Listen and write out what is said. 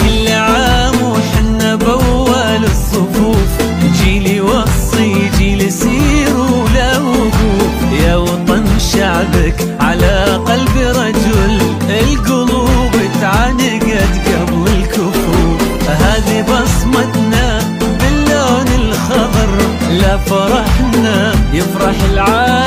كل عام وحنا بأول الصفوف. جيلي وصي جيل سير ولا وقوف يا وطن شعبك على قلب رجل القلوب تعانقت قبل الكفوف. هذه بصمتنا باللون الخضر لا فرحنا يفرح العالم.